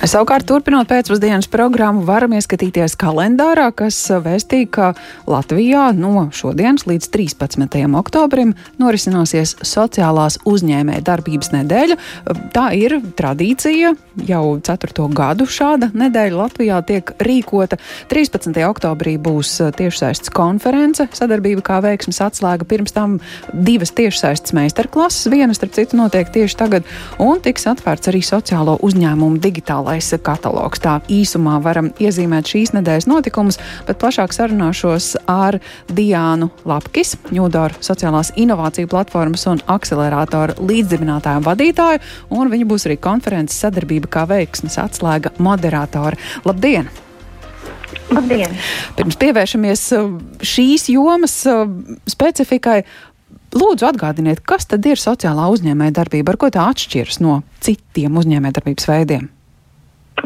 Savukārt, turpinot pēcpusdienas programmu, varam ieskatīties kalendārā, kas vēstīja, ka Latvijā no šodienas līdz 13. oktobrim norisināsies sociālās uzņēmē darbības nedēļa. Tā ir tradīcija, jau ceturto gadu šāda nedēļa Latvijā tiek rīkota. 13. oktobrī būs tiešsaistes konference, sadarbība kā veiksmes atslēga. Pirms tam divas tiešsaistes meistarklases, viena starp citu notiek tieši tagad, un tiks atvērts arī sociālo uzņēmumu digitālā aktuālais katalogs. Tā īsumā varam iezīmēt šīs nedēļas notikumus, bet plašāk sarunāšos ar Diānu Lapkis, Ņūdoru sociālās inovāciju platformas un akcelerātoru līdzdibinātāju vadītāju, un viņa būs arī konferences sadarbība kā veiksmes atslēga moderātora. Labdien! Labdien! Pirms pievēršamies uh, šīs jomas uh, specifikai, Lūdzu, atgādiniet, kas tad ir sociālā uzņēmējdarbība, ar ko tā atšķiras no citiem uzņēmējdarbības veidiem?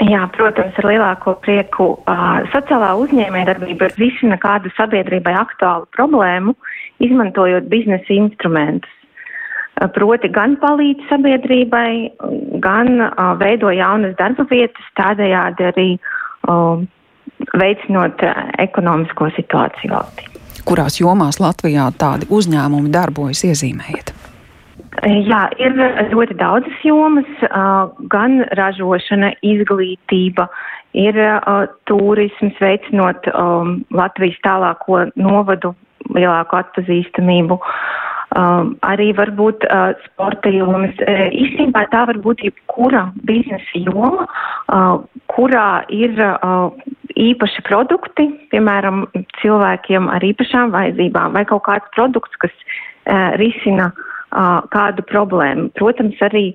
Jā, protams, ar lielāko prieku. Uh, sociālā uzņēmējdarbība risina kādu sabiedrībai aktuālu problēmu, izmantojot biznesa instrumentus. Proti gan palīdz sabiedrībai, gan uh, veido jaunas darba vietas, tādējādi arī uh, veicinot uh, ekonomisko situāciju valstī. Kurās jomās Latvijā tādi uzņēmumi darbojas iezīmējiet? Jā, ir ļoti daudzas jomas, gan ražošana, izglītība, ir turisms, veicinot Latvijas tālāko novadu, lielāku atpazīstamību. Um, arī varbūt uh, sporta jomas. Uh, īstenībā tā var būt jebkura biznesa joma, uh, kurā ir uh, īpaši produkti, piemēram, cilvēkiem ar īpašām vajadzībām vai kaut kāds produkts, kas uh, risina uh, kādu problēmu. Protams, arī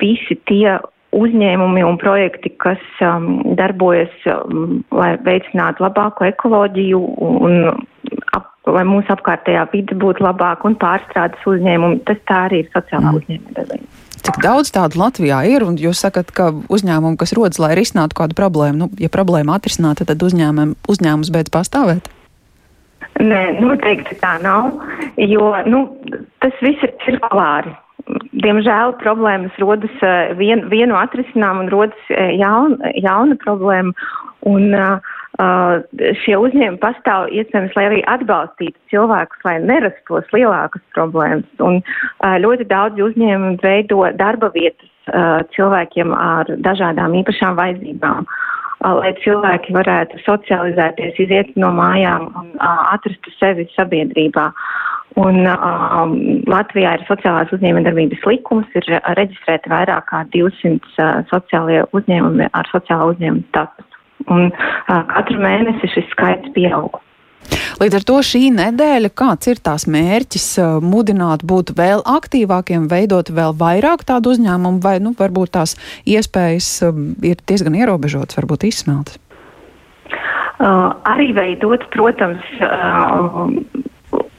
visi tie uzņēmumi un projekti, kas um, darbojas, um, lai veicinātu labāku ekoloģiju un ap, lai mūsu apkārtējā vide būtu labāka un pārstrādes uzņēmumi, tas tā arī ir sociālā mm. uzņēmuma. Cik daudz tādu Latvijā ir, un jūs sakat, ka uzņēmumi, kas rodas, lai risinātu kādu problēmu, nu, ja problēma atrisināta, tad uzņēmums beidz pastāvēt? Nē, noteikti tā nav, jo nu, tas viss ir cirkulāri. Diemžēl problēmas rodas eh, vien, vienu atrisinām un rodas eh, jauna, jauna problēma. Un, uh, šie uzņēmumi pastāv iespējams, lai arī atbalstītu cilvēkus, lai nerastos lielākas problēmas. Un uh, ļoti daudz uzņēmumu veido darba vietas uh, cilvēkiem ar dažādām īpašām vajadzībām. Uh, lai cilvēki varētu socializēties, iziet no mājām un atrastu sevi sabiedrībā. Un um, Latvijā ir sociālās uzņēmējdarbības likums, ir reģistrēti vairāk kā 200 uh, sociālie uzņēmumi ar sociālā uzņēmuma statusu. Un uh, katru mēnesi šis skaits pieaug. Līdz ar to šī nedēļa, kāds ir tās mērķis, mudināt būt vēl aktīvākiem, veidot vēl vairāk tādu uzņēmumu, vai nu, varbūt tās iespējas ir diezgan ierobežotas, varbūt izsmeltas? Uh, arī veidot, protams, uh,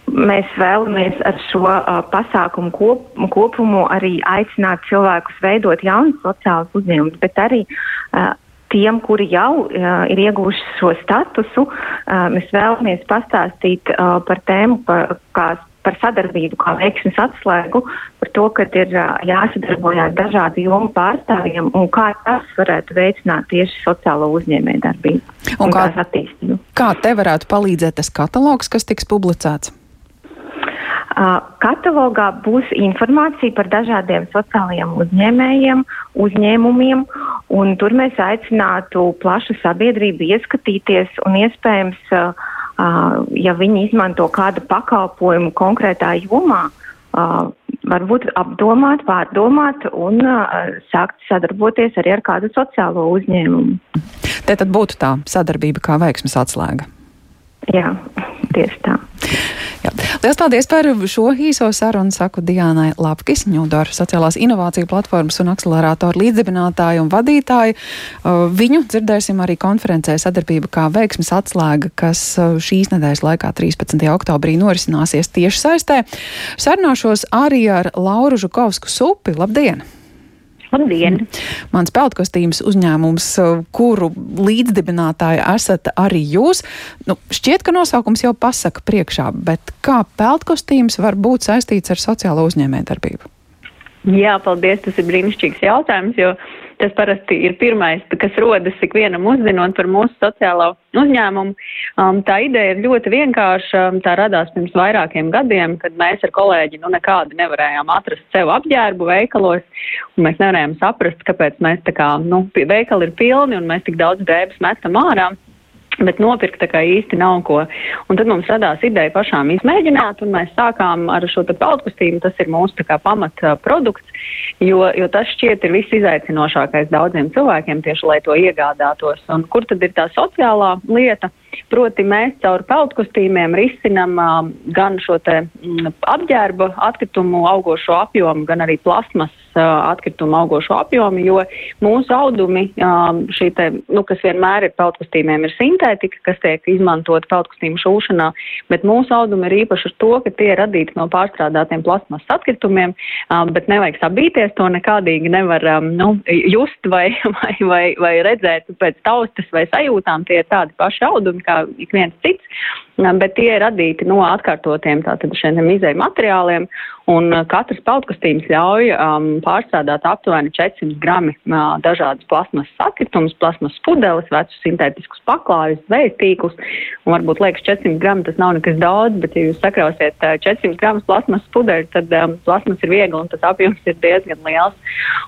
mēs vēlamies ar šo uh, pasākumu kop, kopumu arī aicināt cilvēkus veidot jaunus sociālus uzņēmumus, bet arī uh, tiem, kuri jau uh, ir ieguvuši šo statusu, uh, mēs vēlamies pastāstīt uh, par tēmu, par, kā, par sadarbību kā veiksmes atslēgu, par to, ka ir uh, jāsadarbojās dažādu jomu pārstāvjiem un kā tas varētu veicināt tieši sociālo uzņēmēju darbību un, un kā, attīstību. Kā te varētu palīdzēt tas katalogs, kas tiks publicēts? Katalogā būs informācija par dažādiem sociālajiem uzņēmējiem, uzņēmumiem, un tur mēs aicinātu plašu sabiedrību ieskatīties un iespējams, ja viņi izmanto kādu pakalpojumu konkrētā jomā, varbūt apdomāt, pārdomāt un sākt sadarboties arī ar kādu sociālo uzņēmumu. Te tad būtu tā sadarbība kā veiksmes atslēga. Jā, tieši tā. Lielas paldies par šo īso sarunu, saku Diānai Lapkis, Ņūdara sociālās inovāciju platformas un akcelerātoru līdzdibinātāju un vadītāju. Uh, viņu dzirdēsim arī konferencē sadarbība kā veiksmes atslēga, kas uh, šīs nedēļas laikā 13. oktobrī norisināsies tieši saistē. Sarunāšos arī ar Lauru Žukovsku Supi. Labdien! Labdien! Mans peldkostīms uzņēmums, kuru līdzdibinātāji esat arī jūs. Nu, šķiet, ka nosaukums jau pasaka priekšā, bet kā peldkostīms var būt saistīts ar sociālo uzņēmējdarbību? Jā, paldies. Tas ir brīnišķīgs jautājums, jo tas parasti ir pirmais, kas rodas ikvienam uzzinot par mūsu sociālo uzņēmumu. Um, tā ideja ir ļoti vienkārša. Tā radās pirms vairākiem gadiem, kad mēs ar kolēģi nu, nekādi nevarējām atrast sev apģērbu veikalos, un mēs nevarējām saprast, kāpēc mēs tā kā, nu, veikali ir pilni un mēs tik daudz drēbes metam ārā. Bet nopirkt tā kā īsti nav ko. Un tad mums radās ideja pašām izmēģināt, un mēs sākām ar šo peldkustīmu. Tas ir mūsu kā, pamat produkts, jo, jo tas šķiet ir viss izaicinošākais daudziem cilvēkiem tieši, lai to iegādātos. Un kur tad ir tā sociālā lieta? Proti mēs caur peldkustīmiem risinam gan šo te mm, apģērba atkritumu augošo apjomu, gan arī plasmas atkritumu augošo apjomu, jo mūsu audumi, šī te, nu, kas vienmēr ir peldkustīmiem, ir sintētika, kas tiek izmantot peldkustīmu šūšanā, bet mūsu audumi ir īpaši ar to, ka tie ir radīti no pārstrādātiem plasmas atkritumiem, bet nevajag sabīties, to nekādīgi nevar nu, just vai, vai, vai, vai redzēt pēc taustas vai sajūtām, tie ir tādi paši audumi kā ik viens cits, bet tie ir radīti no atkārtotiem tātad šiem izēju materiāliem, un katrs peldkustīms ļauj um, pārstrādāt aptuveni 400 grami uh, dažādas plasmasas atkritumus, plasmasas pudeles, vecus sintētiskus paklājus, zvejastīklus, un varbūt liekas 400 grami tas nav nekas daudz, bet ja jūs sakrausiet uh, 400 gramus plasmasas pudeļu, tad um, plasmas ir viegli un tas apjoms ir diezgan liels.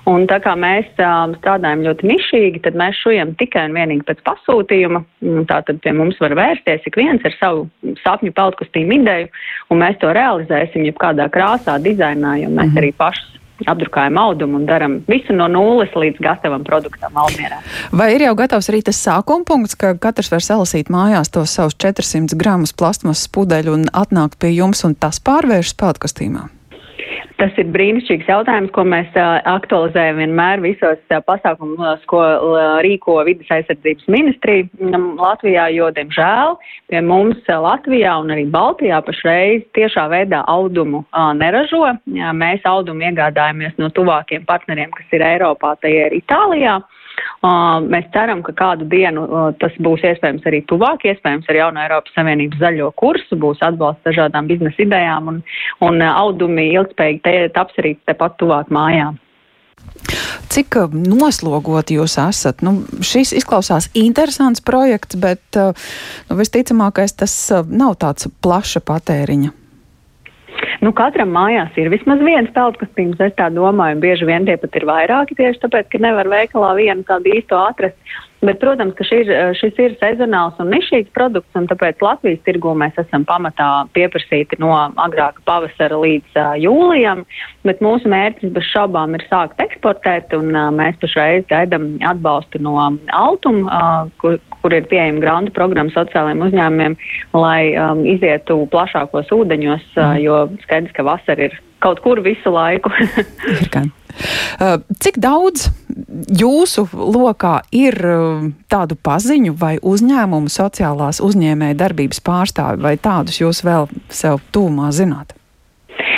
Un tā kā mēs um, strādājam ļoti nišīgi, tad mēs šujam tikai un vienīgi pēc pasūtījuma, tātad pie mums var vērsties ik viens ar savu savu sapņu peldkustīmu ideju, un mēs to realizēsim jebkādā krāsā, dizainā, jo mēs mm -hmm. arī pašus apdrukājam audumu un darām visu no nulles līdz gatavam produktam Almierā. Vai ir jau gatavs arī tas sākuma punkts, ka katrs var salasīt mājās tos savus 400 gramus plastmasas pudeļu un atnākt pie jums un tas pārvēršas peldkostīmā? Tas ir brīnišķīgs jautājums, ko mēs aktualizējam vienmēr visos pasākumos, ko rīko vidas aizsardzības ministrija um, Latvijā, jo, diemžēl, pie mums Latvijā un arī Baltijā pašreiz tiešā veidā audumu neražo. Mēs audumu iegādājamies no tuvākiem partneriem, kas ir Eiropā, tie ir Itālijā. Uh, mēs ceram, ka kādu dienu uh, tas būs iespējams arī tuvāk, iespējams ar jauno Eiropas Savienības zaļo kursu, būs atbalsts dažādām biznesa idejām un, un uh, audumi ilgspējīgi taps arī tepat tuvāk mājām. Cik noslogoti jūs esat? Nu, šis izklausās interesants projekts, bet nu, visticamākais tas nav tāds plaša patēriņa Nu, katram mājās ir vismaz viens peldkastīns, es tā domāju, un bieži vien tie pat ir vairāki tieši tāpēc, ka nevar veikalā vienu tādu īsto atrast. Bet, protams, ka šis, šis ir sezonāls un nišīgs produkts, un tāpēc Latvijas tirgū mēs esam pamatā pieprasīti no agrāka pavasara līdz uh, jūlijam, bet mūsu mērķis bez šaubām ir sākt eksportēt, un uh, mēs pašreiz gaidam atbalstu no Altum, uh, kur, kur ir pieejama grantu programma sociālajiem uzņēmumiem, lai um, izietu plašākos ūdeņos, uh, jo skaidrs, ka vasara ir kaut kur visu laiku. Uh, cik daudz jūsu lokā ir uh, tādu paziņu vai uzņēmumu sociālās uzņēmēja darbības pārstāvi, vai tādus jūs vēl sev tūmā zināt?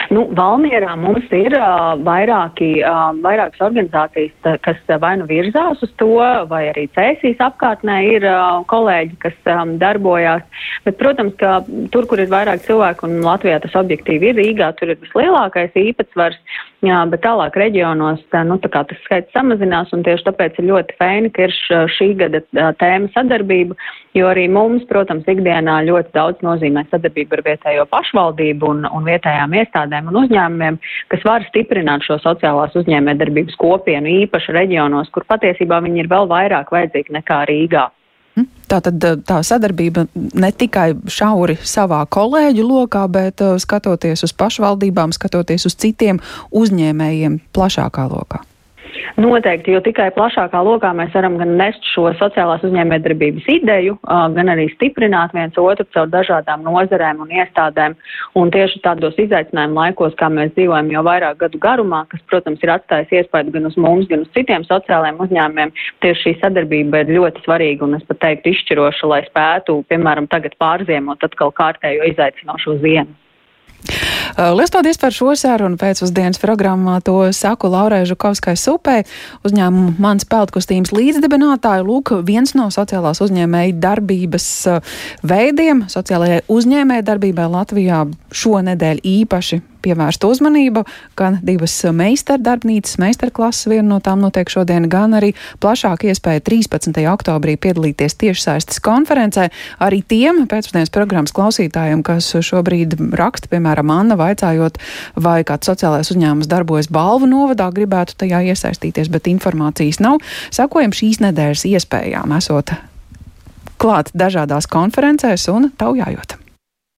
Nu, Valmierā mums ir uh, vairāki, uh, vairākas organizācijas, tā, kas vai nu virzās uz to, vai arī cēsīs apkārtnē ir uh, kolēģi, kas um, darbojās. Bet, protams, ka tur, kur ir vairāk cilvēku, un Latvijā tas objektīvi ir Rīgā, tur ir vislielākais īpatsvars. Jā, bet tālāk reģionos tā, nu, tā tas skaits samazinās, un tieši tāpēc ir ļoti fēni, ka ir šī gada tēma sadarbība, jo arī mums, protams, ikdienā ļoti daudz nozīmē sadarbība ar vietējo pašvaldību un, un vietējām iestādēm un uzņēmumiem, kas var stiprināt šo sociālās uzņēmējdarbības kopienu, īpaši reģionos, kur patiesībā viņi ir vēl vairāk vajadzīgi nekā Rīgā. Tā tad eh, tā sadarbība ne tikai šauri savā kolēģu lokā, bet uh, skatoties uz pašvaldībām, skatoties uz citiem uzņēmējiem plašākā lokā. Noteikti, jo tikai plašākā lokā mēs varam gan nest šo sociālās uzņēmējdarbības ideju, gan arī stiprināt viens otru caur dažādām nozarēm un iestādēm. Un tieši tādos izaicinājumu laikos, kā mēs dzīvojam jau vairāk gadu garumā, kas, protams, ir atstājis iespēju gan uz mums, gan uz citiem sociālajiem uzņēmumiem, tieši šī sadarbība ir ļoti svarīga un es pat teiktu izšķiroša, lai spētu, piemēram, tagad pārziemot atkal kārtējo izaicinošo ziemu. Uh, Lielas paldies par šo sarunu pēcpusdienas programmā. To saku Laurai Žukovskai Supē, uzņēmumu mans peldkustības līdzdibinātāju. Lūk, viens no sociālās uzņēmēja darbības uh, veidiem, sociālajai uzņēmēja darbībai Latvijā šonedēļ īpaši pievērsta uzmanību, gan divas meistardarbnīcas, meistarklases, viena no tām notiek šodien, gan arī plašāka iespēja 13. oktobrī piedalīties tiešsaistes konferencē. Arī tiem pēcpusdienas programmas klausītājiem, kas šobrīd raksta, piemēram, Anna, vaicājot, vai kāds sociālais uzņēmums darbojas balvu novadā, gribētu tajā iesaistīties, bet informācijas nav. Sakojam šīs nedēļas iespējām, esot klāt dažādās konferencēs un taujājot.